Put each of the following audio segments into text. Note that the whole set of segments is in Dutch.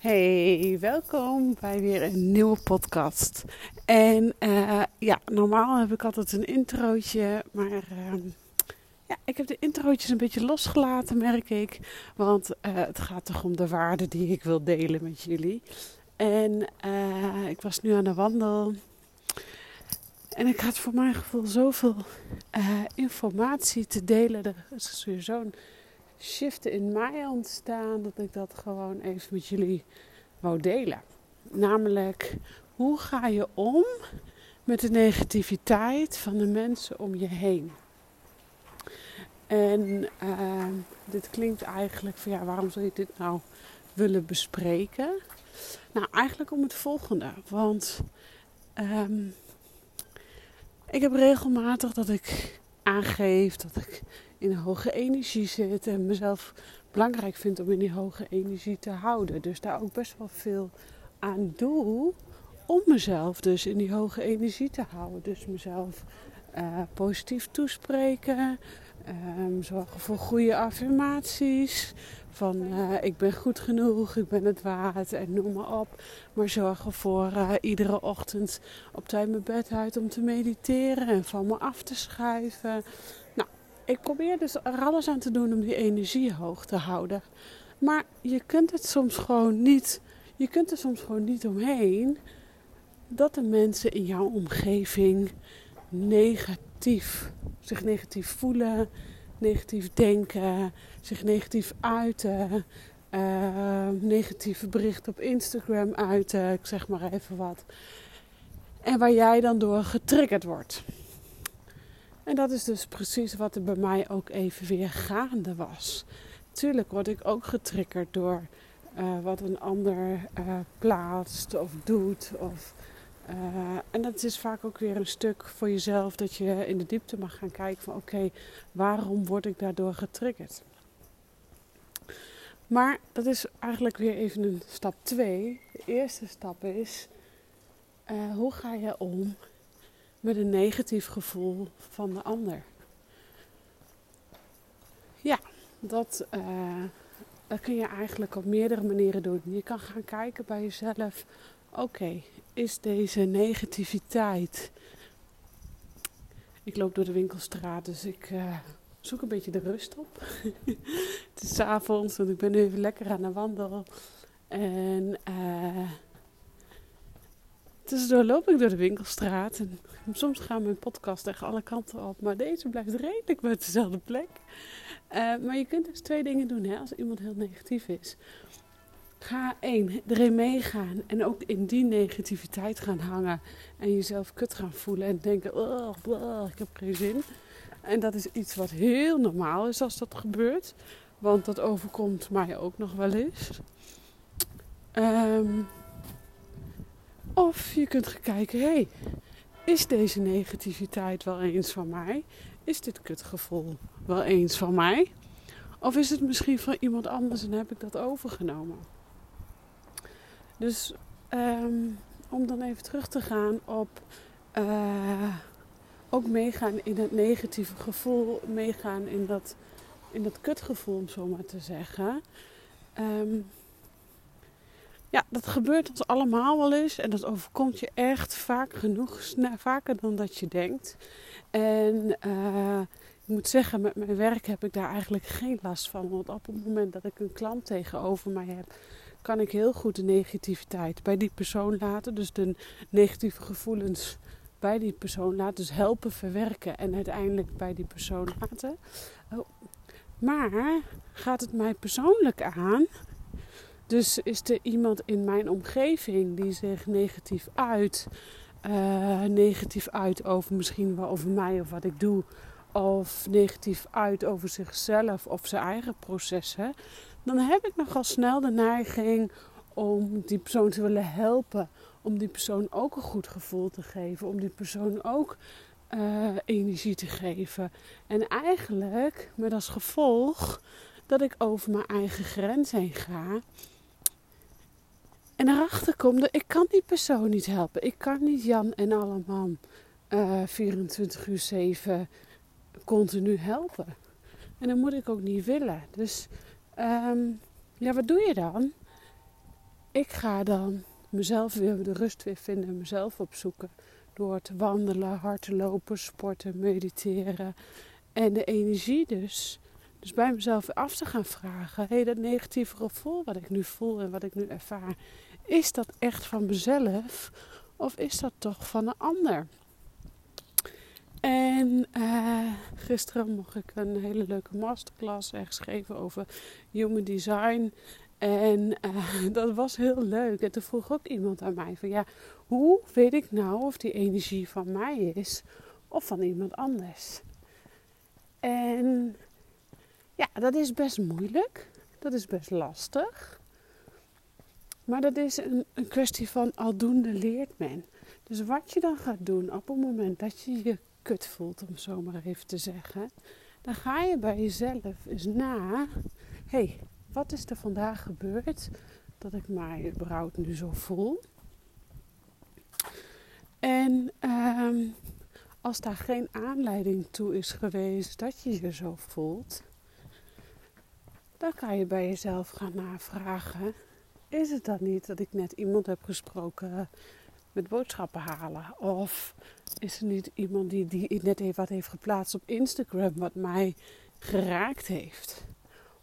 Hey, welkom bij weer een nieuwe podcast. En uh, ja, normaal heb ik altijd een introotje, maar uh, ja, ik heb de introotjes een beetje losgelaten, merk ik. Want uh, het gaat toch om de waarden die ik wil delen met jullie. En eh, ik was nu aan de wandel. En ik had voor mijn gevoel zoveel informatie te delen. Er is weer zo'n shiften in mij ontstaan dat ik dat gewoon even met jullie wou delen. Namelijk, hoe ga je om met de negativiteit van de mensen om je heen? En uh, dit klinkt eigenlijk van ja, waarom zou je dit nou willen bespreken? Nou, eigenlijk om het volgende. Want um, ik heb regelmatig dat ik aangeef dat ik in hoge energie zit en mezelf belangrijk vind om in die hoge energie te houden. Dus daar ook best wel veel aan doe om mezelf dus in die hoge energie te houden. Dus mezelf uh, positief toespreken, um, zorgen voor goede affirmaties. Van uh, ik ben goed genoeg, ik ben het waard en noem maar op. Maar zorgen voor uh, iedere ochtend op tijd mijn bed uit om te mediteren en van me af te schuiven ik probeer dus er alles aan te doen om die energie hoog te houden. Maar je kunt het soms gewoon niet. Je kunt er soms gewoon niet omheen dat de mensen in jouw omgeving negatief, zich negatief voelen, negatief denken, zich negatief uiten, uh, negatieve berichten op Instagram uiten, ik zeg maar even wat. En waar jij dan door getriggerd wordt. En dat is dus precies wat er bij mij ook even weer gaande was. Tuurlijk word ik ook getriggerd door uh, wat een ander uh, plaatst of doet. Of, uh, en dat is vaak ook weer een stuk voor jezelf dat je in de diepte mag gaan kijken van oké, waarom word ik daardoor getriggerd? Maar dat is eigenlijk weer even een stap 2. De eerste stap is, hoe ga je om met een negatief gevoel van de ander. Ja, dat, uh, dat kun je eigenlijk op meerdere manieren doen. Je kan gaan kijken bij jezelf: oké, is deze negativiteit. Ik loop door de winkelstraat, dus ik uh, zoek een beetje de rust op. het is avonds, want ik ben nu even lekker aan de wandel. En uh, Tussendoor loop ik door de winkelstraat en soms gaan mijn podcast tegen alle kanten op, maar deze blijft redelijk bij dezelfde plek. Uh, maar je kunt dus twee dingen doen hè, als iemand heel negatief is. Ga één, erin meegaan en ook in die negativiteit gaan hangen en jezelf kut gaan voelen en denken, oh, oh, ik heb geen zin. En dat is iets wat heel normaal is als dat gebeurt, want dat overkomt mij ook nog wel eens. Um, of je kunt gaan kijken, hey, is deze negativiteit wel eens van mij? Is dit kutgevoel wel eens van mij? Of is het misschien van iemand anders en heb ik dat overgenomen? Dus um, om dan even terug te gaan op uh, ook meegaan in het negatieve gevoel, meegaan in dat, in dat kutgevoel, om zo maar te zeggen. Um, ja, dat gebeurt ons allemaal wel eens. En dat overkomt je echt vaak genoeg, vaker dan dat je denkt. En uh, ik moet zeggen, met mijn werk heb ik daar eigenlijk geen last van. Want op het moment dat ik een klant tegenover mij heb, kan ik heel goed de negativiteit bij die persoon laten. Dus de negatieve gevoelens bij die persoon laten. Dus helpen verwerken en uiteindelijk bij die persoon laten. Oh. Maar gaat het mij persoonlijk aan? Dus is er iemand in mijn omgeving die zich negatief uit, uh, negatief uit over misschien wel over mij of wat ik doe, of negatief uit over zichzelf of zijn eigen processen, dan heb ik nogal snel de neiging om die persoon te willen helpen, om die persoon ook een goed gevoel te geven, om die persoon ook uh, energie te geven. En eigenlijk met als gevolg dat ik over mijn eigen grens heen ga en erachter komt, ik kan die persoon niet helpen. Ik kan niet Jan en Alleman uh, 24 uur 7 continu helpen. En dat moet ik ook niet willen. Dus um, ja, wat doe je dan? ik ga dan mezelf weer de rust weer vinden, mezelf opzoeken. Door te wandelen, hard lopen, sporten, mediteren. En de energie dus. Dus bij mezelf af te gaan vragen. Hé, hey, dat negatieve gevoel wat ik nu voel en wat ik nu ervaar. Is dat echt van mezelf? Of is dat toch van een ander? En uh, gisteren mocht ik een hele leuke masterclass ergens geven over human design. En uh, dat was heel leuk. En toen vroeg ook iemand aan mij van ja, hoe weet ik nou of die energie van mij is of van iemand anders? En ja, dat is best moeilijk. Dat is best lastig. Maar dat is een, een kwestie van aldoende leert men. Dus wat je dan gaat doen op het moment dat je je kut voelt, om zo maar even te zeggen, dan ga je bij jezelf eens na. hey, wat is er vandaag gebeurd dat ik mij überhaupt nu zo voel? En ehm, als daar geen aanleiding toe is geweest dat je je zo voelt, dan kan je bij jezelf gaan navragen: is het dan niet dat ik net iemand heb gesproken met boodschappen halen? Of is er niet iemand die, die net even wat heeft geplaatst op Instagram wat mij geraakt heeft?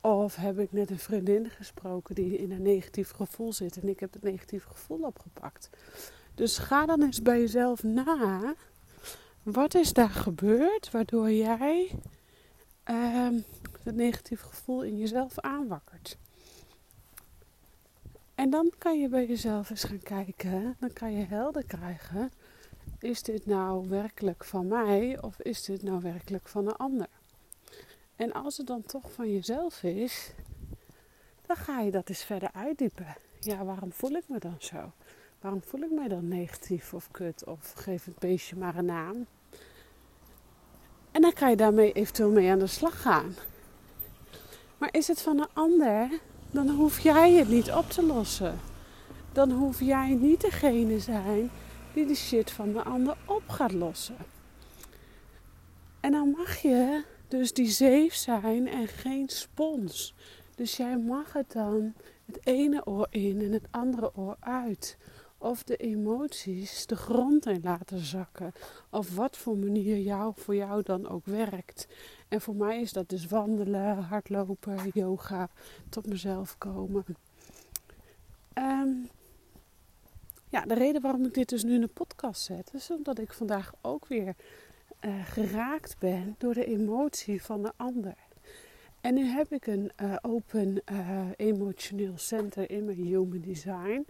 Of heb ik net een vriendin gesproken die in een negatief gevoel zit en ik heb het negatief gevoel opgepakt? Dus ga dan eens bij jezelf na. Wat is daar gebeurd waardoor jij uh, het negatief gevoel in jezelf aanwakkert? En dan kan je bij jezelf eens gaan kijken. Dan kan je helder krijgen. Is dit nou werkelijk van mij of is dit nou werkelijk van een ander? En als het dan toch van jezelf is, dan ga je dat eens verder uitdiepen. Ja, waarom voel ik me dan zo? Waarom voel ik mij dan negatief of kut of geef het beestje maar een naam? En dan kan je daarmee eventueel mee aan de slag gaan. Maar is het van een ander, dan hoef jij het niet op te lossen. Dan hoef jij niet degene zijn die de shit van de ander op gaat lossen. En dan mag je dus die zeef zijn en geen spons. Dus jij mag het dan het ene oor in en het andere oor uit. Of de emoties de grond in laten zakken. Of wat voor manier jou, voor jou dan ook werkt. En voor mij is dat dus wandelen, hardlopen, yoga, tot mezelf komen. Um, ja, de reden waarom ik dit dus nu in de podcast zet, is omdat ik vandaag ook weer uh, geraakt ben door de emotie van de ander. En nu heb ik een uh, open uh, emotioneel center in mijn human design.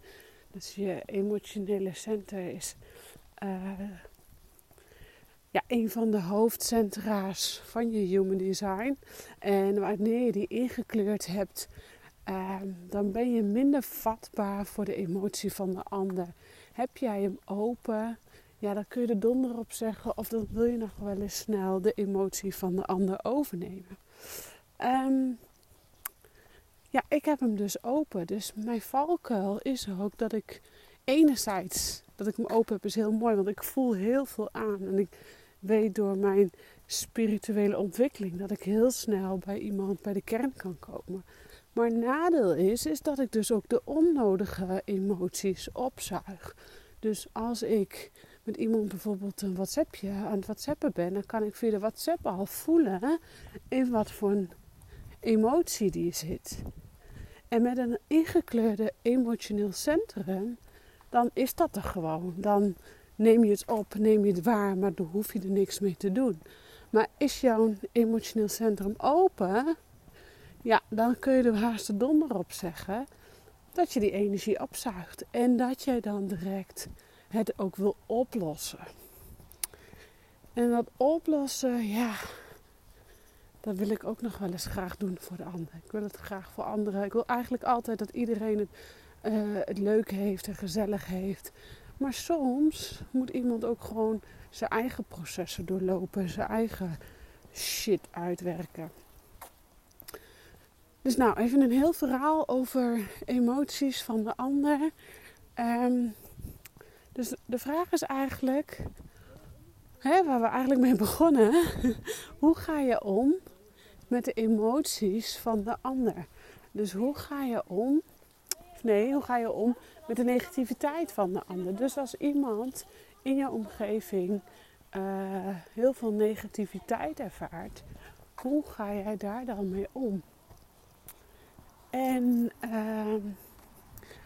Dus je emotionele center is ja, een van de hoofdcentra's van je human design. En wanneer je die ingekleurd hebt, ehm, dan ben je minder vatbaar voor de emotie van de ander. Heb jij hem open, ja, dan kun je er donder op zeggen. Of dan wil je nog wel eens snel de emotie van de ander overnemen. Ehm, ja, ik heb hem dus open. Dus mijn valkuil is ook dat ik enerzijds dat ik hem open heb is heel mooi. Want ik voel heel veel aan. En ik weet door mijn spirituele ontwikkeling dat ik heel snel bij iemand bij de kern kan komen. Maar nadeel is, is dat ik dus ook de onnodige emoties opzuig. Dus als ik met iemand bijvoorbeeld een WhatsAppje aan het WhatsAppen ben, dan kan ik via de WhatsApp al voelen in wat voor een emotie die zit. En met een ingekleurde emotioneel centrum, dan is dat er gewoon. Dan neem je het op, neem je het waar, maar dan hoef je er niks mee te doen. Maar is jouw emotioneel centrum open, ja, dan kun je er haast de donder op zeggen dat je die energie opzuigt. En dat jij dan direct het ook wil oplossen. En dat oplossen, ja, dat wil ik ook nog wel eens graag doen voor de ander. Ik wil het graag voor anderen. Ik wil eigenlijk altijd dat iedereen het, uh, het leuk heeft en gezellig heeft. Maar soms moet iemand ook gewoon zijn eigen processen doorlopen, zijn eigen shit uitwerken. Dus nou, even een heel verhaal over emoties van de ander. Um, dus de vraag is eigenlijk, hè, waar we eigenlijk mee begonnen, hoe ga je om met de emoties van de ander? Dus hoe ga je om Of nee, hoe ga je om met de negativiteit van de ander? Dus als iemand in je omgeving uh, heel veel negativiteit ervaart, hoe ga jij daar dan mee om? En, uh,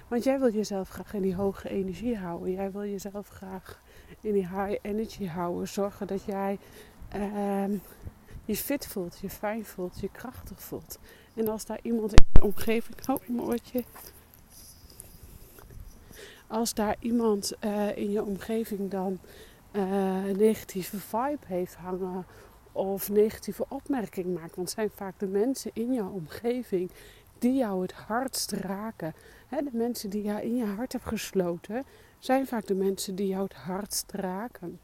want jij wil jezelf graag in die hoge energie houden. Jij wil jezelf graag in die high energy houden. Zorgen dat jij uh, je fit voelt, je fijn voelt, je krachtig voelt. En als daar iemand in je omgeving. Oh, moordje. Als daar iemand uh, in je omgeving dan uh, een negatieve vibe heeft hangen of negatieve opmerking maakt. Want zijn vaak de mensen in jouw omgeving die jou het hardst raken. de mensen die jij in je hart hebt gesloten, zijn vaak de mensen die jou het hardst raken.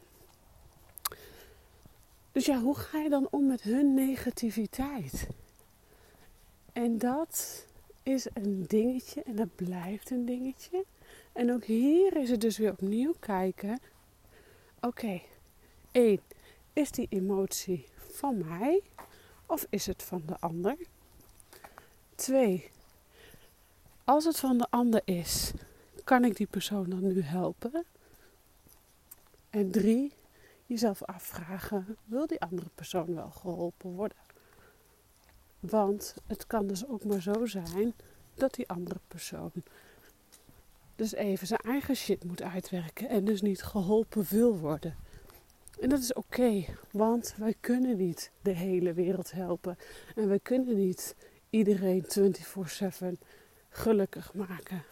Dus ja, hoe ga je dan om met hun negativiteit? En dat is een dingetje en dat blijft een dingetje. En ook hier is het dus weer opnieuw kijken. Oké, één, is die emotie van mij of is het van de ander? Twee, als het van de ander is, kan ik die persoon dan nu helpen? En drie, jezelf afvragen: wil die andere persoon wel geholpen worden? Want het kan dus ook maar zo zijn dat die andere persoon dus even zijn eigen shit moet uitwerken en dus niet geholpen wil worden. En dat is oké, want wij kunnen niet de hele wereld helpen. En wij kunnen niet iedereen 24/7 gelukkig maken.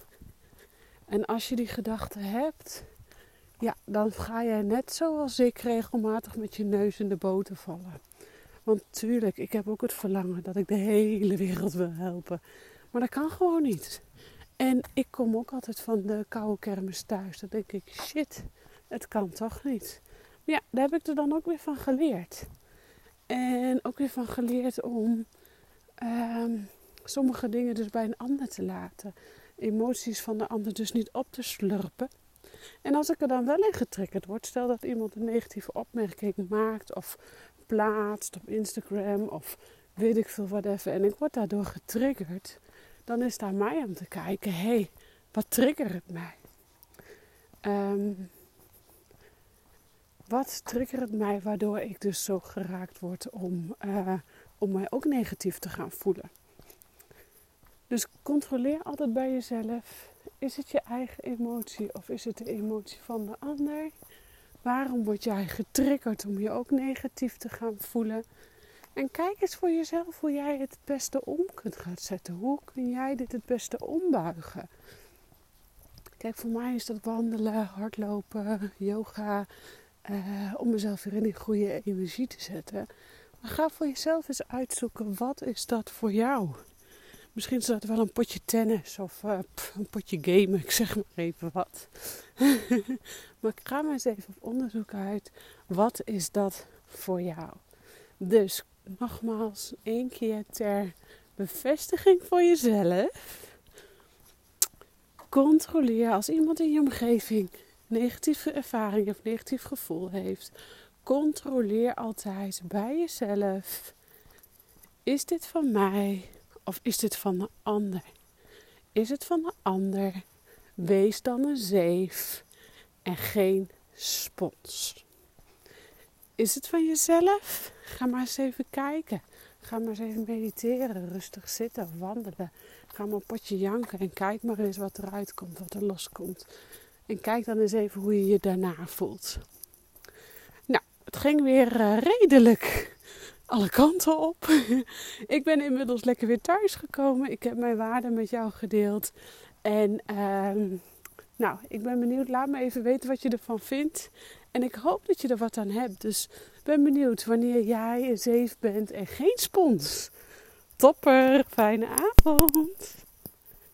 En als je die gedachte hebt, ja, dan ga jij net zoals ik regelmatig met je neus in de boter vallen. Want tuurlijk, ik heb ook het verlangen dat ik de hele wereld wil helpen. Maar dat kan gewoon niet. En ik kom ook altijd van de koude kermis thuis. Dan denk ik, shit, het kan toch niet. Maar ja, daar heb ik er dan ook weer van geleerd. En ook weer van geleerd om ehm, sommige dingen dus bij een ander te laten. Emoties van de ander dus niet op te slurpen. En als ik er dan wel in getriggerd word, stel dat iemand een negatieve opmerking maakt of plaatst op Instagram of weet ik veel wat even en ik word daardoor getriggerd, dan is daar mij om te kijken: hé, hey, wat triggert mij? Um, wat triggert mij waardoor ik dus zo geraakt word om, uh, om mij ook negatief te gaan voelen? Dus controleer altijd bij jezelf: is het je eigen emotie of is het de emotie van de ander? Waarom word jij getriggerd om je ook negatief te gaan voelen? En kijk eens voor jezelf hoe jij het beste om kunt gaan zetten. Hoe kun jij dit het beste ombuigen? Kijk, voor mij is dat wandelen, hardlopen, yoga. Uh, om mezelf weer in die goede energie te zetten. Ga voor jezelf eens uitzoeken, wat is dat voor jou? Misschien is dat wel een potje tennis of uh, een potje gamen, ik zeg maar even wat. maar ik ga maar eens even op onderzoek uit, wat is dat voor jou? Dus nogmaals, één keer ter bevestiging voor jezelf. Controleer als iemand in je omgeving negatieve ervaring of negatief gevoel heeft. Controleer altijd bij jezelf: is dit van mij of is dit van de ander? Is het van de ander? Wees dan een zeef en geen spons. Is het van jezelf? Ga maar eens even kijken. Ga maar eens even mediteren, rustig zitten, wandelen. Ga maar een potje janken en kijk maar eens wat eruit komt, wat er loskomt. En kijk dan eens even hoe je je daarna voelt. Het ging weer uh, redelijk alle kanten op. ik ben inmiddels lekker weer thuis gekomen. Ik heb mijn waarden met jou gedeeld. En uh, nou, ik ben benieuwd. Laat me even weten wat je ervan vindt. En ik hoop dat je er wat aan hebt. Dus ben benieuwd wanneer jij een zeef bent en geen spons. Topper, fijne avond.